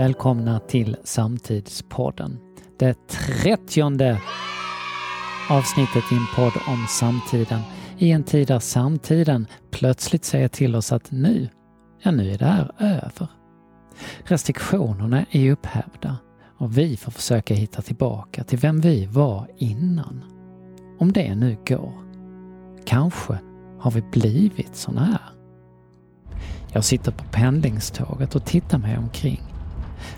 välkomna till Samtidspodden. Det trettionde avsnittet i en podd om samtiden i en tid där samtiden plötsligt säger till oss att nu, ja nu är det här över. Restriktionerna är upphävda och vi får försöka hitta tillbaka till vem vi var innan. Om det nu går. Kanske har vi blivit såna här. Jag sitter på pendlingståget och tittar mig omkring.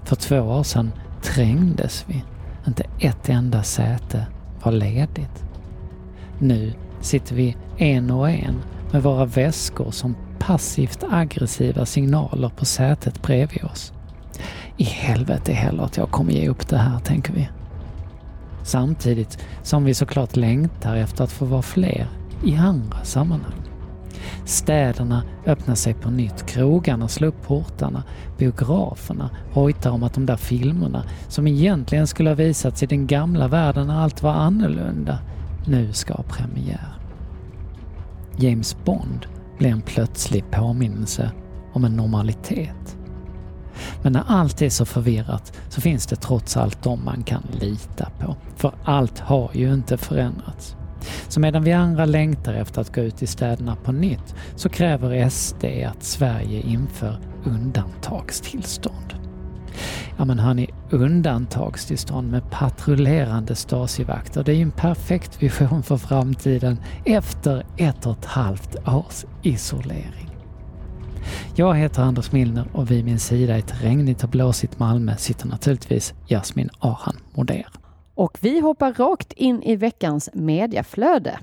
För två år sedan trängdes vi. Inte ett enda säte var ledigt. Nu sitter vi en och en med våra väskor som passivt aggressiva signaler på sätet bredvid oss. I helvete heller att jag kommer ge upp det här, tänker vi. Samtidigt som vi såklart längtar efter att få vara fler i andra sammanhang. Städerna öppnar sig på nytt, krogarna slår upp portarna, biograferna hojtar om att de där filmerna som egentligen skulle ha visats i den gamla världen när allt var annorlunda, nu ska ha premiär. James Bond blir en plötslig påminnelse om en normalitet. Men när allt är så förvirrat så finns det trots allt de man kan lita på. För allt har ju inte förändrats. Så medan vi andra längtar efter att gå ut i städerna på nytt så kräver SD att Sverige inför undantagstillstånd. Ja men hörni, undantagstillstånd med patrullerande stasivakter, det är ju en perfekt vision för framtiden efter ett och ett halvt års isolering. Jag heter Anders Milner och vid min sida i ett regnigt och blåsigt Malmö sitter naturligtvis Jasmin Ahan Moder. Och vi hoppar rakt in i veckans mediaflöde.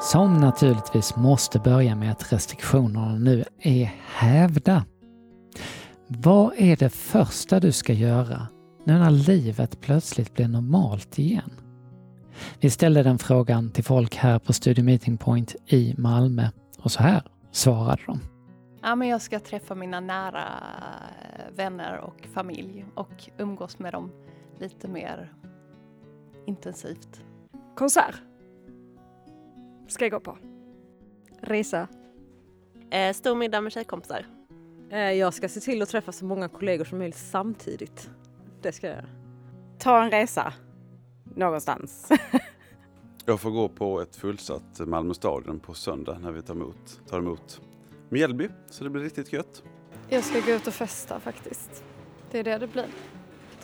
Som naturligtvis måste börja med att restriktionerna nu är hävda. Vad är det första du ska göra nu när livet plötsligt blir normalt igen? Vi ställde den frågan till folk här på Studio Meeting Point i Malmö och så här svarade de. Ja, men jag ska träffa mina nära vänner och familj och umgås med dem lite mer intensivt. Konsert ska jag gå på. Resa. Eh, stor middag med tjejkompisar. Eh, jag ska se till att träffa så många kollegor som möjligt samtidigt. Det ska jag göra. Ta en resa någonstans. jag får gå på ett fullsatt Malmö Stadion på söndag när vi tar emot, tar emot Mjällby, så det blir riktigt gött. Jag ska gå ut och festa faktiskt. Det är det det blir.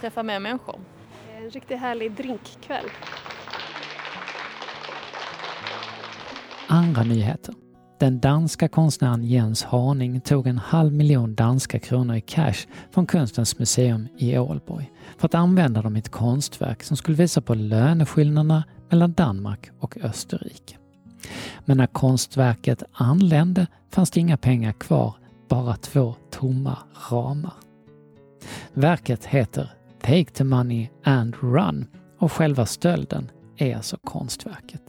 Träffa mer människor. En riktigt härlig drinkkväll. Andra nyheter. Den danska konstnären Jens Haning tog en halv miljon danska kronor i cash från Kunstens museum i Ålborg för att använda dem i ett konstverk som skulle visa på löneskillnaderna mellan Danmark och Österrike. Men när konstverket anlände fanns det inga pengar kvar, bara två tomma ramar. Verket heter Take the money and run och själva stölden är alltså konstverket.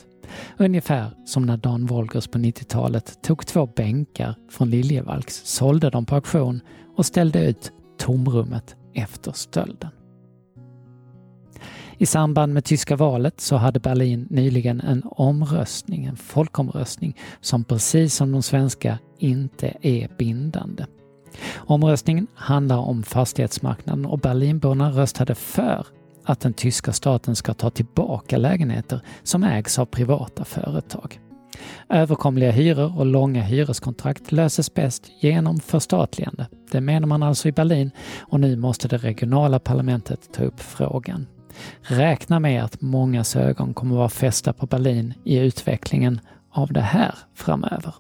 Ungefär som när Dan Wolgers på 90-talet tog två bänkar från Liljevalchs, sålde dem på auktion och ställde ut tomrummet efter stölden. I samband med tyska valet så hade Berlin nyligen en omröstning, en folkomröstning, som precis som de svenska inte är bindande. Omröstningen handlar om fastighetsmarknaden och Berlinborna röstade för att den tyska staten ska ta tillbaka lägenheter som ägs av privata företag. Överkomliga hyror och långa hyreskontrakt löses bäst genom förstatligande. Det menar man alltså i Berlin och nu måste det regionala parlamentet ta upp frågan. Räkna med att mångas ögon kommer vara fästa på Berlin i utvecklingen av det här framöver.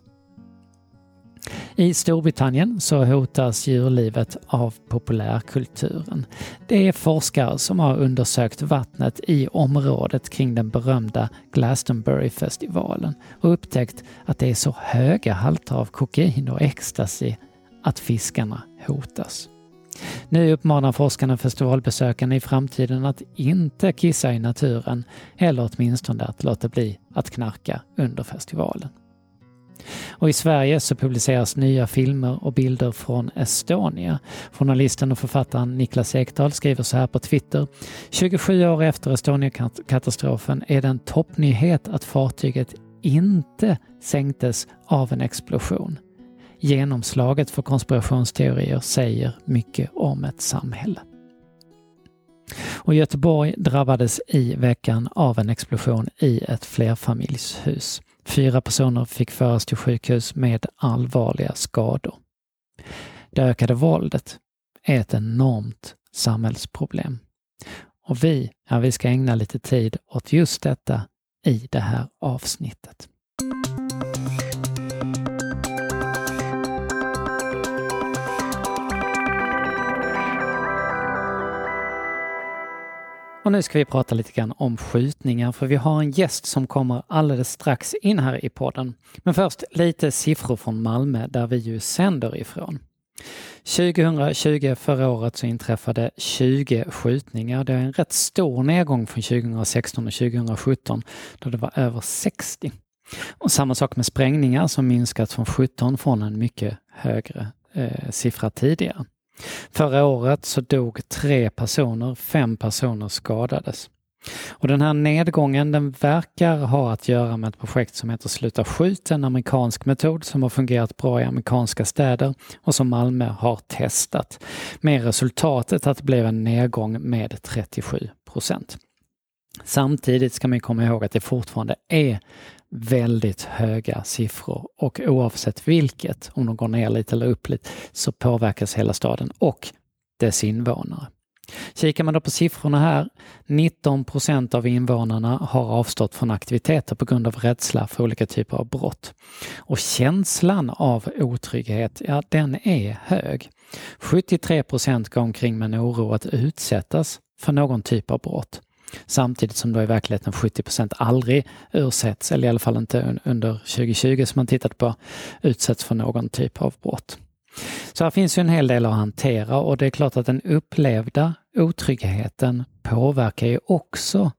I Storbritannien så hotas djurlivet av populärkulturen. Det är forskare som har undersökt vattnet i området kring den berömda Glastonbury-festivalen och upptäckt att det är så höga halter av kokain och ecstasy att fiskarna hotas. Nu uppmanar forskarna festivalbesökarna i framtiden att inte kissa i naturen eller åtminstone att låta bli att knarka under festivalen. Och i Sverige så publiceras nya filmer och bilder från Estonia. Journalisten och författaren Niklas Ekdahl skriver så här på Twitter. 27 år efter Estonia-katastrofen är det en toppnyhet att fartyget inte sänktes av en explosion. Genomslaget för konspirationsteorier säger mycket om ett samhälle. Och Göteborg drabbades i veckan av en explosion i ett flerfamiljshus. Fyra personer fick föras till sjukhus med allvarliga skador. Det ökade våldet är ett enormt samhällsproblem. Och vi, ja, vi ska ägna lite tid åt just detta i det här avsnittet. Och nu ska vi prata lite grann om skjutningar för vi har en gäst som kommer alldeles strax in här i podden. Men först lite siffror från Malmö där vi ju sänder ifrån. 2020, förra året, så inträffade 20 skjutningar. Det är en rätt stor nedgång från 2016 och 2017 då det var över 60. Och samma sak med sprängningar som minskat från 17 från en mycket högre eh, siffra tidigare. Förra året så dog tre personer, fem personer skadades. Och den här nedgången den verkar ha att göra med ett projekt som heter Sluta skjut, en amerikansk metod som har fungerat bra i amerikanska städer och som Malmö har testat. Med resultatet att det blev en nedgång med 37 procent. Samtidigt ska man komma ihåg att det fortfarande är väldigt höga siffror och oavsett vilket, om de går ner lite eller upp lite, så påverkas hela staden och dess invånare. Kikar man då på siffrorna här, 19 procent av invånarna har avstått från aktiviteter på grund av rädsla för olika typer av brott. Och känslan av otrygghet, ja den är hög. 73 procent går omkring med en oro att utsättas för någon typ av brott. Samtidigt som då i verkligheten 70 procent aldrig ursätts, eller i alla fall inte under 2020 som man tittat på, utsätts för någon typ av brott. Så här finns ju en hel del att hantera och det är klart att den upplevda otryggheten påverkar ju också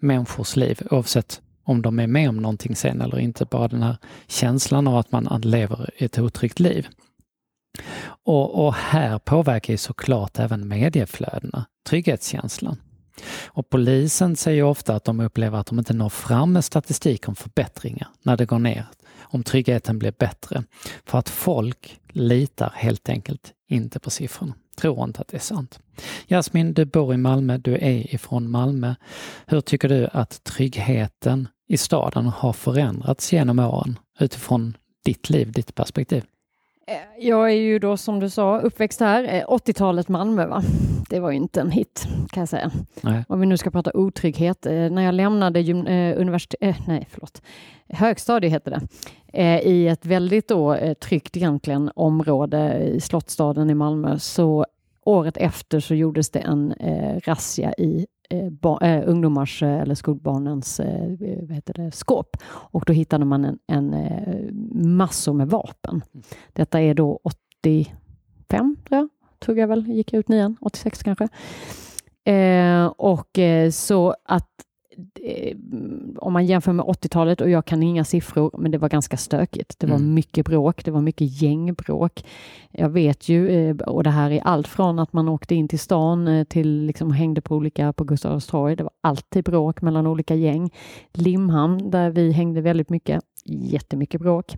människors liv oavsett om de är med om någonting sen eller inte. Bara den här känslan av att man lever ett otryggt liv. Och, och här påverkar ju såklart även medieflödena trygghetskänslan. Och polisen säger ofta att de upplever att de inte når fram med statistik om förbättringar när det går ner, om tryggheten blir bättre. För att folk litar helt enkelt inte på siffrorna. Tror inte att det är sant. Jasmin, du bor i Malmö, du är ifrån Malmö. Hur tycker du att tryggheten i staden har förändrats genom åren utifrån ditt liv, ditt perspektiv? Eh, jag är ju då som du sa uppväxt här, 80-talet eh, Malmö va. Det var ju inte en hit kan jag säga. Nej. Om vi nu ska prata otrygghet. Eh, när jag lämnade universitet, nej förlåt, högstadie heter det, i ett väldigt då tryggt egentligen område i Slottstaden i Malmö så året efter så gjordes det en razzia i eh, eh, ungdomars eh, eller skolbarnens eh, vad heter det, skåp och då hittade man en, en massor med vapen. Detta är då 85 tror jag, tog jag väl, gick jag ut nian, 86 kanske. Eh, och eh, så att om man jämför med 80-talet och jag kan inga siffror, men det var ganska stökigt. Det var mm. mycket bråk, det var mycket gängbråk. Jag vet ju, eh, och det här är allt från att man åkte in till stan eh, till liksom hängde på olika på Gustav Adolfs torg. Det var alltid bråk mellan olika gäng. Limhamn, där vi hängde väldigt mycket, jättemycket bråk.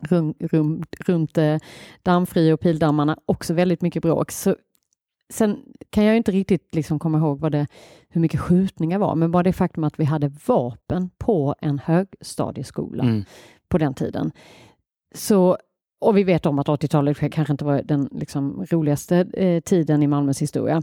Rum, rum, runt eh, Dammfri och Pildammarna, också väldigt mycket bråk. Så Sen kan jag inte riktigt liksom komma ihåg vad det, hur mycket skjutningar var, men bara det faktum att vi hade vapen på en högstadieskola mm. på den tiden. Så, och vi vet om att 80-talet kanske inte var den liksom, roligaste eh, tiden i Malmös historia.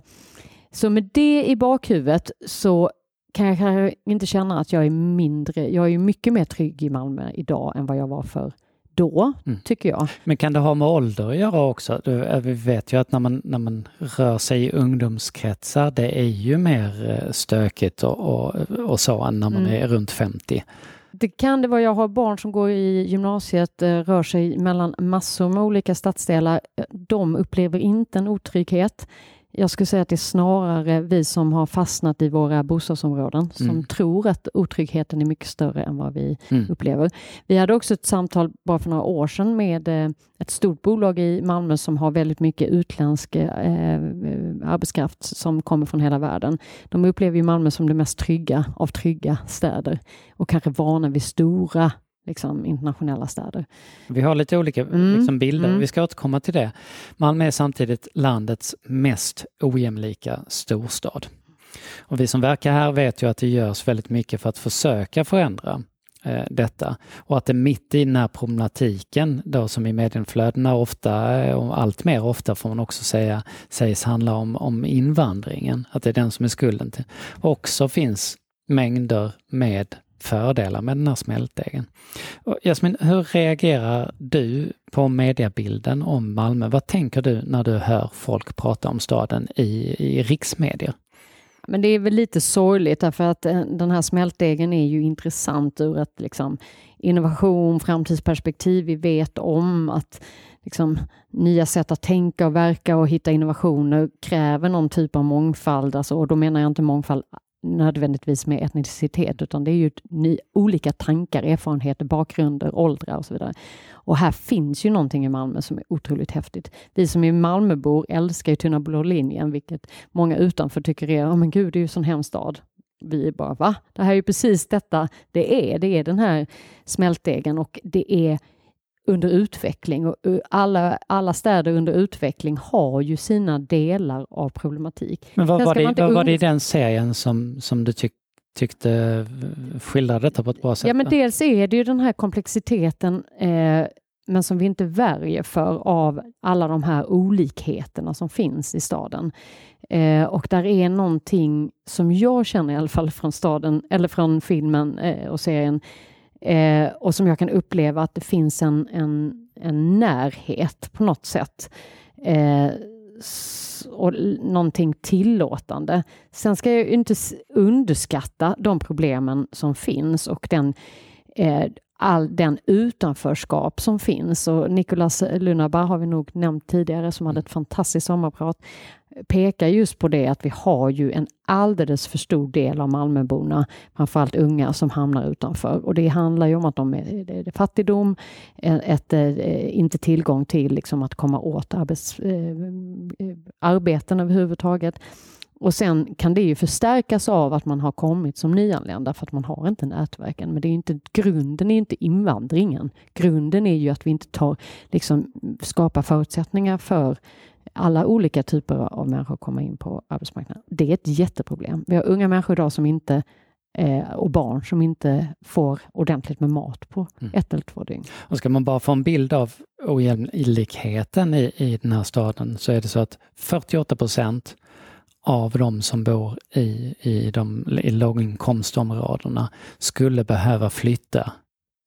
Så med det i bakhuvudet så kan jag kanske inte känna att jag är mindre, jag är mycket mer trygg i Malmö idag än vad jag var för då, mm. tycker jag. Men kan det ha med ålder att göra också? Vi vet ju att när man, när man rör sig i ungdomskretsar, det är ju mer eh, stökigt och, och, och så än när man mm. är runt 50. Det kan det vara. Jag har barn som går i gymnasiet, eh, rör sig mellan massor med olika stadsdelar. De upplever inte en otrygghet. Jag skulle säga att det är snarare vi som har fastnat i våra bostadsområden som mm. tror att otryggheten är mycket större än vad vi mm. upplever. Vi hade också ett samtal bara för några år sedan med eh, ett stort bolag i Malmö som har väldigt mycket utländsk eh, arbetskraft som kommer från hela världen. De upplever ju Malmö som det mest trygga av trygga städer och kanske vana vid stora liksom, internationella städer. Vi har lite olika mm. liksom, bilder, mm. vi ska återkomma till det. Malmö är samtidigt landets mest ojämlika storstad. Och vi som verkar här vet ju att det görs väldigt mycket för att försöka förändra eh, detta. Och att det mitt i den här problematiken då som i medieflödena ofta, eh, och allt mer ofta får man också säga, sägs handla om, om invandringen, att det är den som är skulden till. Också finns mängder med fördelar med den här smältdegen. Jasmin, hur reagerar du på mediebilden om Malmö? Vad tänker du när du hör folk prata om staden i, i riksmedier? Men det är väl lite sorgligt därför att eh, den här smältdegen är ju intressant ur ett liksom, innovation, framtidsperspektiv. Vi vet om att liksom, nya sätt att tänka och verka och hitta innovationer kräver någon typ av mångfald. Alltså, och då menar jag inte mångfald nödvändigtvis med etnicitet, utan det är ju ny, olika tankar, erfarenheter, bakgrunder, åldrar och så vidare. Och här finns ju någonting i Malmö som är otroligt häftigt. Vi som är Malmöbor älskar ju Tunna blå linjen, vilket många utanför tycker är, oh, men gud, det är ju en sån hemsk stad. Vi är bara, va? Det här är ju precis detta det är. Det är den här smältdegen och det är under utveckling och alla, alla städer under utveckling har ju sina delar av problematik. Men vad, var det, vad var det i den serien som, som du tyck, tyckte skildrade detta på ett bra sätt? Ja, men dels är det ju den här komplexiteten eh, men som vi inte värjer för av alla de här olikheterna som finns i staden. Eh, och där är någonting som jag känner i alla fall från staden, eller från filmen eh, och serien, Eh, och som jag kan uppleva att det finns en, en, en närhet på något sätt. Eh, och någonting tillåtande. Sen ska jag inte underskatta de problemen som finns och den, eh, all den utanförskap som finns. Och Nicolas Lunabar har vi nog nämnt tidigare som hade ett fantastiskt sommarprat pekar just på det att vi har ju en alldeles för stor del av Malmöborna, framförallt unga, som hamnar utanför. Och det handlar ju om att de är, det är fattigdom, eh, ett, ett, inte tillgång till liksom att komma åt arbets, eh, arbeten överhuvudtaget. Och sen kan det ju förstärkas av att man har kommit som nyanlända för att man har inte nätverken. Men det är inte, grunden är inte invandringen. Grunden är ju att vi inte tar, liksom, skapar förutsättningar för alla olika typer av människor komma in på arbetsmarknaden. Det är ett jätteproblem. Vi har unga människor idag som inte eh, och barn som inte får ordentligt med mat på mm. ett eller två dygn. Och ska man bara få en bild av ojämlikheten i, i den här staden så är det så att 48 procent av de som bor i, i, de, i låginkomstområdena skulle behöva flytta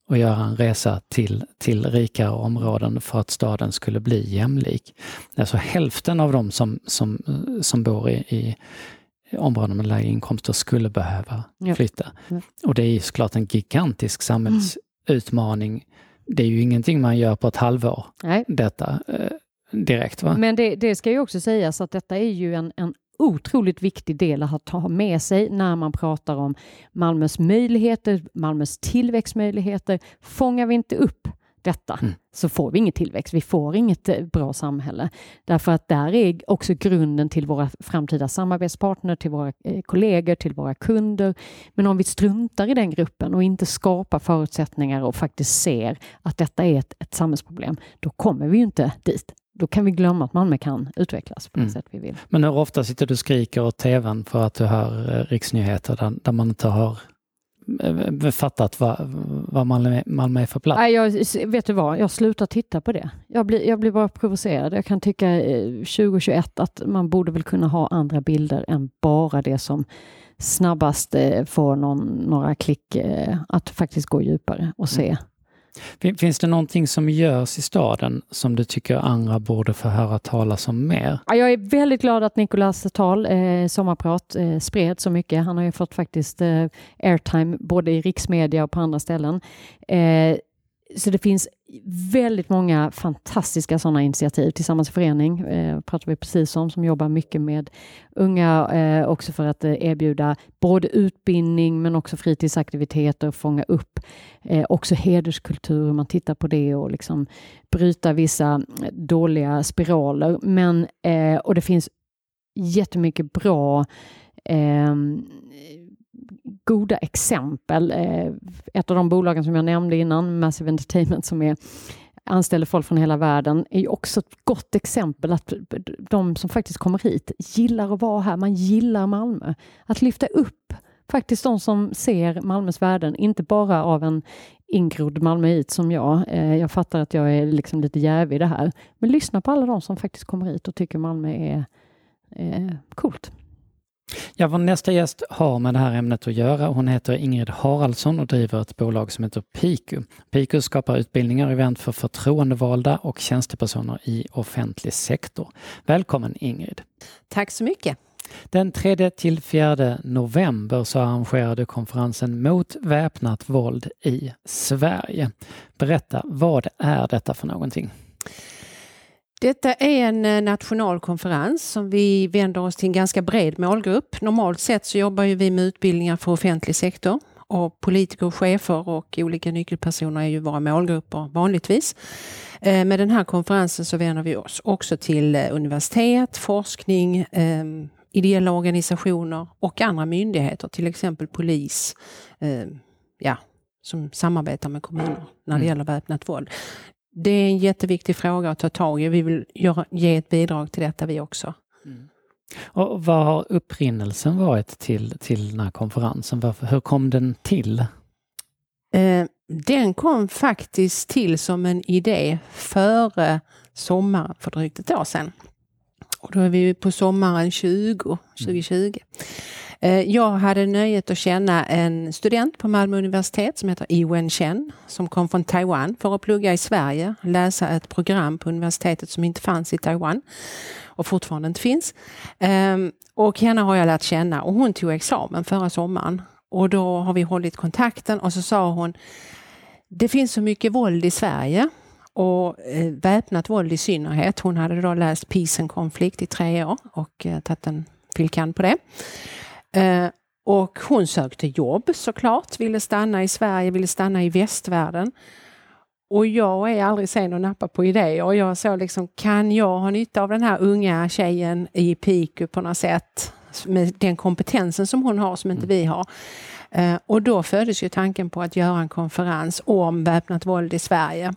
och göra en resa till, till rikare områden för att staden skulle bli jämlik. Alltså hälften av de som, som, som bor i, i områden med lägre inkomster skulle behöva flytta. Ja. Och det är såklart en gigantisk samhällsutmaning. Mm. Det är ju ingenting man gör på ett halvår, Nej. detta eh, direkt. Va? Men det, det, ska ju också sägas att detta är ju en, en otroligt viktig del att ha med sig när man pratar om Malmös möjligheter, Malmös tillväxtmöjligheter. Fångar vi inte upp detta mm. så får vi ingen tillväxt. Vi får inget eh, bra samhälle. Därför att där är också grunden till våra framtida samarbetspartner, till våra eh, kollegor, till våra kunder. Men om vi struntar i den gruppen och inte skapar förutsättningar och faktiskt ser att detta är ett, ett samhällsproblem, då kommer vi inte dit då kan vi glömma att Malmö kan utvecklas på det mm. sätt vi vill. Men hur ofta sitter du och skriker åt tvn för att du hör eh, riksnyheter där, där man inte har eh, fattat vad, vad Malmö, Malmö är för plats? Nej, jag, vet du vad, jag slutar titta på det. Jag blir, jag blir bara provocerad. Jag kan tycka 2021 eh, att man borde väl kunna ha andra bilder än bara det som snabbast får någon, några klick att faktiskt gå djupare och se. Mm. Finns det någonting som görs i staden som du tycker andra borde få höra talas om mer? jag är väldigt glad att Nicolas tal, eh, sommarprat, eh, spred så mycket. Han har ju fått faktiskt eh, airtime både i riksmedia och på andra ställen. Eh, så det finns väldigt många fantastiska sådana initiativ. Tillsammans i förening eh, pratar vi precis om, som jobbar mycket med unga eh, också för att eh, erbjuda både utbildning men också fritidsaktiviteter och fånga upp eh, också hederskultur, hur man tittar på det och liksom bryta vissa eh, dåliga spiraler. Men, eh, och det finns jättemycket bra eh, goda exempel. Eh, ett av de bolagen som jag nämnde innan, Massive Entertainment, som är anställer folk från hela världen är ju också ett gott exempel att de som faktiskt kommer hit gillar att vara här. Man gillar Malmö. Att lyfta upp faktiskt de som ser Malmös värden, inte bara av en ingrodd malmöit som jag. Eh, jag fattar att jag är liksom lite jävig i det här. Men lyssna på alla de som faktiskt kommer hit och tycker Malmö är eh, coolt. Ja, vår nästa gäst har med det här ämnet att göra. Hon heter Ingrid Haraldsson och driver ett bolag som heter Piku. Piku skapar utbildningar och event för förtroendevalda och tjänstepersoner i offentlig sektor. Välkommen Ingrid! Tack så mycket! Den 3 till 4 november så arrangerade konferensen mot väpnat våld i Sverige. Berätta, vad är detta för någonting? Detta är en eh, national konferens som vi vänder oss till en ganska bred målgrupp. Normalt sett så jobbar ju vi med utbildningar för offentlig sektor och politiker och chefer och olika nyckelpersoner är ju våra målgrupper vanligtvis. Eh, med den här konferensen så vänder vi oss också till eh, universitet, forskning, ehm, ideella organisationer och andra myndigheter, till exempel polis, ja, som samarbetar med kommuner när det mm. gäller väpnat våld. Det är en jätteviktig fråga att ta tag i. Vi vill göra, ge ett bidrag till detta vi också. Mm. Och vad har upprinnelsen varit till, till den här konferensen? Varför, hur kom den till? Eh, den kom faktiskt till som en idé före sommaren för drygt ett år sedan. Och då är vi på sommaren 20, 2020. Mm. Eh, jag hade nöjet att känna en student på Malmö universitet som heter Iwen Chen som kom från Taiwan för att plugga i Sverige, läsa ett program på universitetet som inte fanns i Taiwan och fortfarande inte finns. Ehm, och henne har jag lärt känna och hon tog examen förra sommaren och då har vi hållit kontakten och så sa hon det finns så mycket våld i Sverige och eh, väpnat våld i synnerhet. Hon hade då läst Peace and Conflict i tre år och eh, tagit en filkand på det. Eh, och hon sökte jobb såklart, ville stanna i Sverige, ville stanna i västvärlden. Och jag är aldrig sen att nappa på idéer och jag såg liksom, kan jag ha nytta av den här unga tjejen i Piku på något sätt? Med den kompetensen som hon har som inte vi har. Eh, och då föddes ju tanken på att göra en konferens om väpnat våld i Sverige.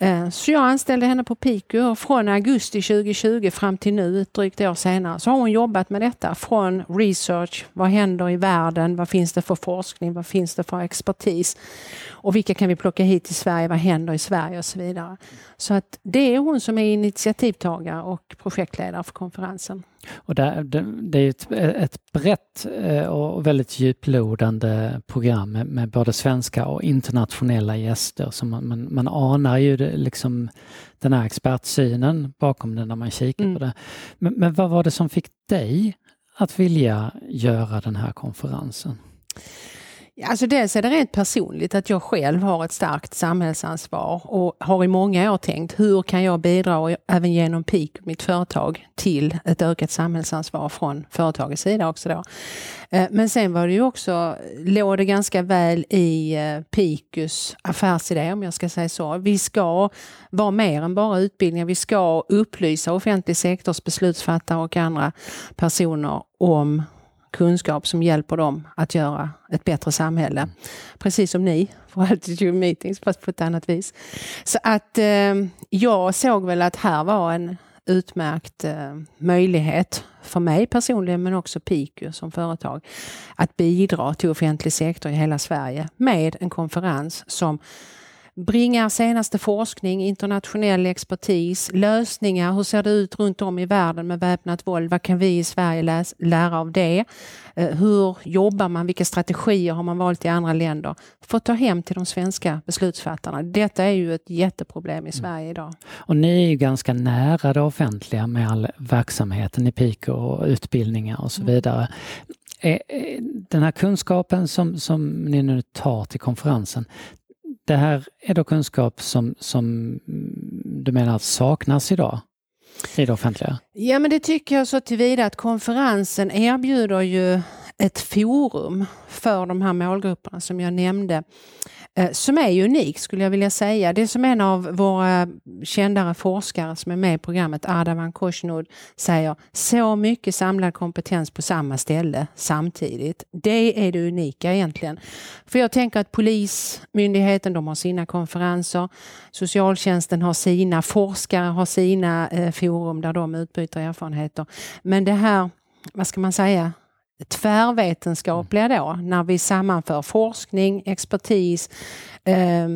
Eh, så jag anställde henne på Piku och från augusti 2020 fram till nu, ett drygt år senare, så har hon jobbat med detta. Från research, vad händer i världen, vad finns det för forskning, vad finns det för expertis? Och vilka kan vi plocka hit till Sverige, vad händer i Sverige och så vidare. Så att det är hon som är initiativtagare och projektledare för konferensen. Och det, det, är ett, ett brett eh, och väldigt djuplodande program med, med både svenska och internationella gäster. Så man, man, man anar ju det, liksom den här expertsynen bakom det när man kikar mm. på det. Men, men vad var det som fick dig att vilja göra den här konferensen? Alltså dels är det rent personligt att jag själv har ett starkt samhällsansvar och har i många år tänkt hur kan jag bidra, även genom PIK, mitt företag, till ett ökat samhällsansvar från företagets sida också då. Eh, men sen var det ju också, låg det ganska väl i eh, PIKus affärsidé om jag ska säga så. Vi ska vara mer än bara utbildningar. Vi ska upplysa offentlig sektors beslutsfattare och andra personer om kunskap som hjälper dem att göra ett bättre samhälle. Mm. Precis som ni på Altitude Meetings, fast på ett annat vis. Så att eh, jag såg väl att här var en utmärkt eh, möjlighet för mig personligen men också Piku som företag att bidra till offentlig sektor i hela Sverige med en konferens som bringar senaste forskning, internationell expertis, lösningar. Hur ser det ut runt om i världen med väpnat våld? Vad kan vi i Sverige lära av det? Eh, hur jobbar man? Vilka strategier har man valt i andra länder? För att ta hem till de svenska beslutsfattarna. Detta är ju ett jätteproblem i mm. Sverige idag. Och ni är ju ganska nära det offentliga med all verksamheten i PIK och utbildningar och så mm. vidare. Den här kunskapen som, som ni nu tar till konferensen, det här är då kunskap som, som du menar saknas idag i det offentliga? Ja, men det tycker jag så tillvida att konferensen erbjuder ju ett forum för de här målgrupperna som jag nämnde. Eh, som är unik skulle jag vilja säga. Det är som en av våra kändare forskare som är med i programmet, Ardavan Koshnod, säger, så mycket samlad kompetens på samma ställe samtidigt. Det är det unika egentligen. För jag tänker att Polismyndigheten, de har sina konferenser, socialtjänsten har sina, forskare har sina eh, forum där de utbyter erfarenheter. Men det här, vad ska man säga, tvärvetenskapliga då, när vi sammanför forskning, expertis, eh,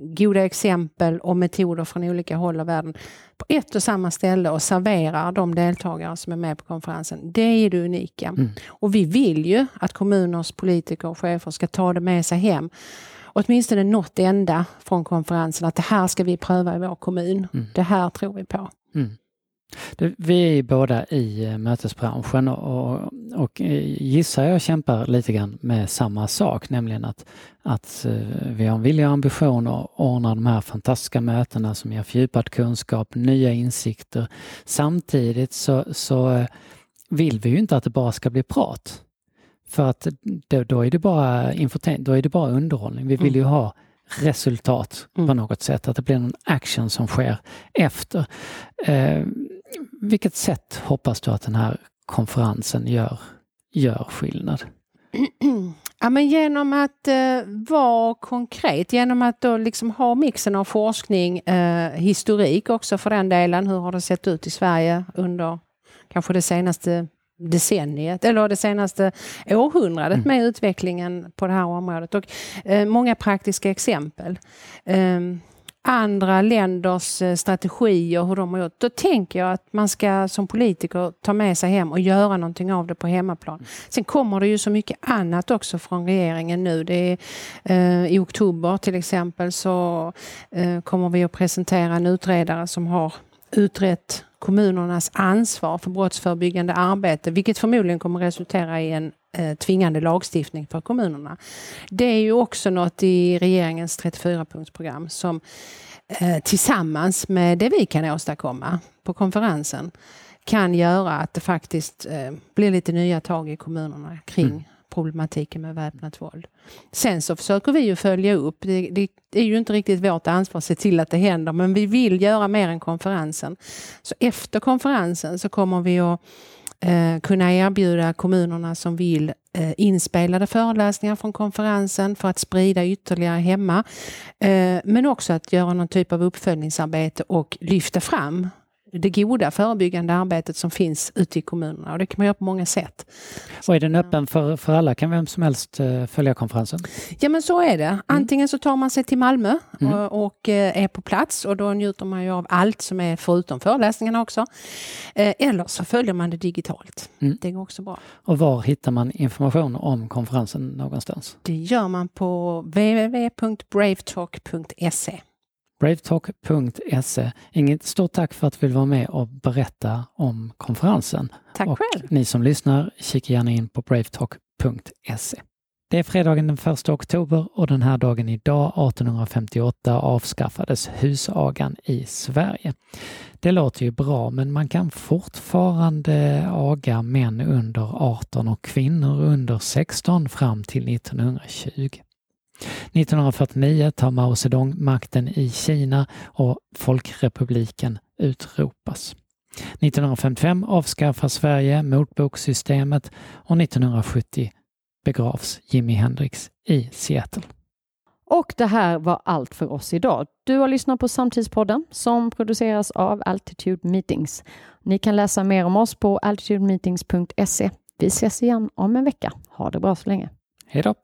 goda exempel och metoder från olika håll av världen på ett och samma ställe och serverar de deltagare som är med på konferensen. Det är det unika. Mm. Och vi vill ju att kommuners politiker och chefer ska ta det med sig hem. Åtminstone något enda från konferensen att det här ska vi pröva i vår kommun. Mm. Det här tror vi på. Mm. Vi är båda i eh, mötesbranschen och, och eh, gissar jag kämpar lite grann med samma sak, nämligen att, att eh, vi har en vilja och ambition att ordna de här fantastiska mötena som ger fördjupad kunskap, nya insikter. Samtidigt så, så vill vi ju inte att det bara ska bli prat. För att då, då är det bara då är det bara underhållning. Vi vill ju mm. ha resultat mm. på något sätt, att det blir någon action som sker efter. Eh, vilket sätt hoppas du att den här konferensen gör, gör skillnad? Ja, men genom att eh, vara konkret, genom att då liksom ha mixen av forskning, eh, historik också för den delen. Hur har det sett ut i Sverige under kanske det senaste decenniet eller det senaste århundradet mm. med utvecklingen på det här området. Och eh, många praktiska exempel. Eh, andra länders eh, strategier, hur de har gjort, då tänker jag att man ska som politiker ta med sig hem och göra någonting av det på hemmaplan. Sen kommer det ju så mycket annat också från regeringen nu. Det är, eh, I oktober till exempel så eh, kommer vi att presentera en utredare som har utrett kommunernas ansvar för brottsförebyggande arbete, vilket förmodligen kommer resultera i en eh, tvingande lagstiftning för kommunerna. Det är ju också något i regeringens 34-punktsprogram som eh, tillsammans med det vi kan åstadkomma på konferensen kan göra att det faktiskt eh, blir lite nya tag i kommunerna kring mm problematiken med väpnat våld. Sen så försöker vi ju följa upp. Det, det, är ju inte riktigt vårt ansvar att se till att det händer, men vi vill göra mer än konferensen. Så efter konferensen så kommer vi att eh, kunna erbjuda kommunerna som vill eh, inspelade föreläsningar från konferensen för att sprida ytterligare hemma. Eh, men också att göra någon typ av uppföljningsarbete och lyfta fram det goda förebyggande arbetet som finns ute i kommunerna och det kan man göra på många sätt. Och är den öppen för, för alla? Kan vem som helst uh, följa konferensen? Ja men så är det. Mm. Antingen så tar man sig till Malmö mm. och, och uh, är på plats och då njuter man ju av allt som är förutom föreläsningarna också. Eller så följer man det digitalt. Mm. Det går också bra. Och var hittar man information om konferensen någonstans? Det gör man på www.bravetalk.se bravetalk.se. Inget stort tack för att du vill vara med och berätta om konferensen. Tack och själv. Ni som lyssnar, kika gärna in på bravetalk.se. Det är fredagen den 1 oktober och den här dagen idag 1858 avskaffades husagan i Sverige. Det låter ju bra men man kan fortfarande aga män under 18 och kvinnor under 16 fram till 1920. 1949 tar Mao Zedong makten i Kina och Folkrepubliken utropas. 1955 avskaffar Sverige motbokssystemet och 1970 begravs Jimi Hendrix i Seattle. Och det här var allt för oss idag. Du har lyssnat på Samtidspodden som produceras av Altitude Meetings. Ni kan läsa mer om oss på altitudemeetings.se. Vi ses igen om en vecka. Ha det bra så länge. Hej då!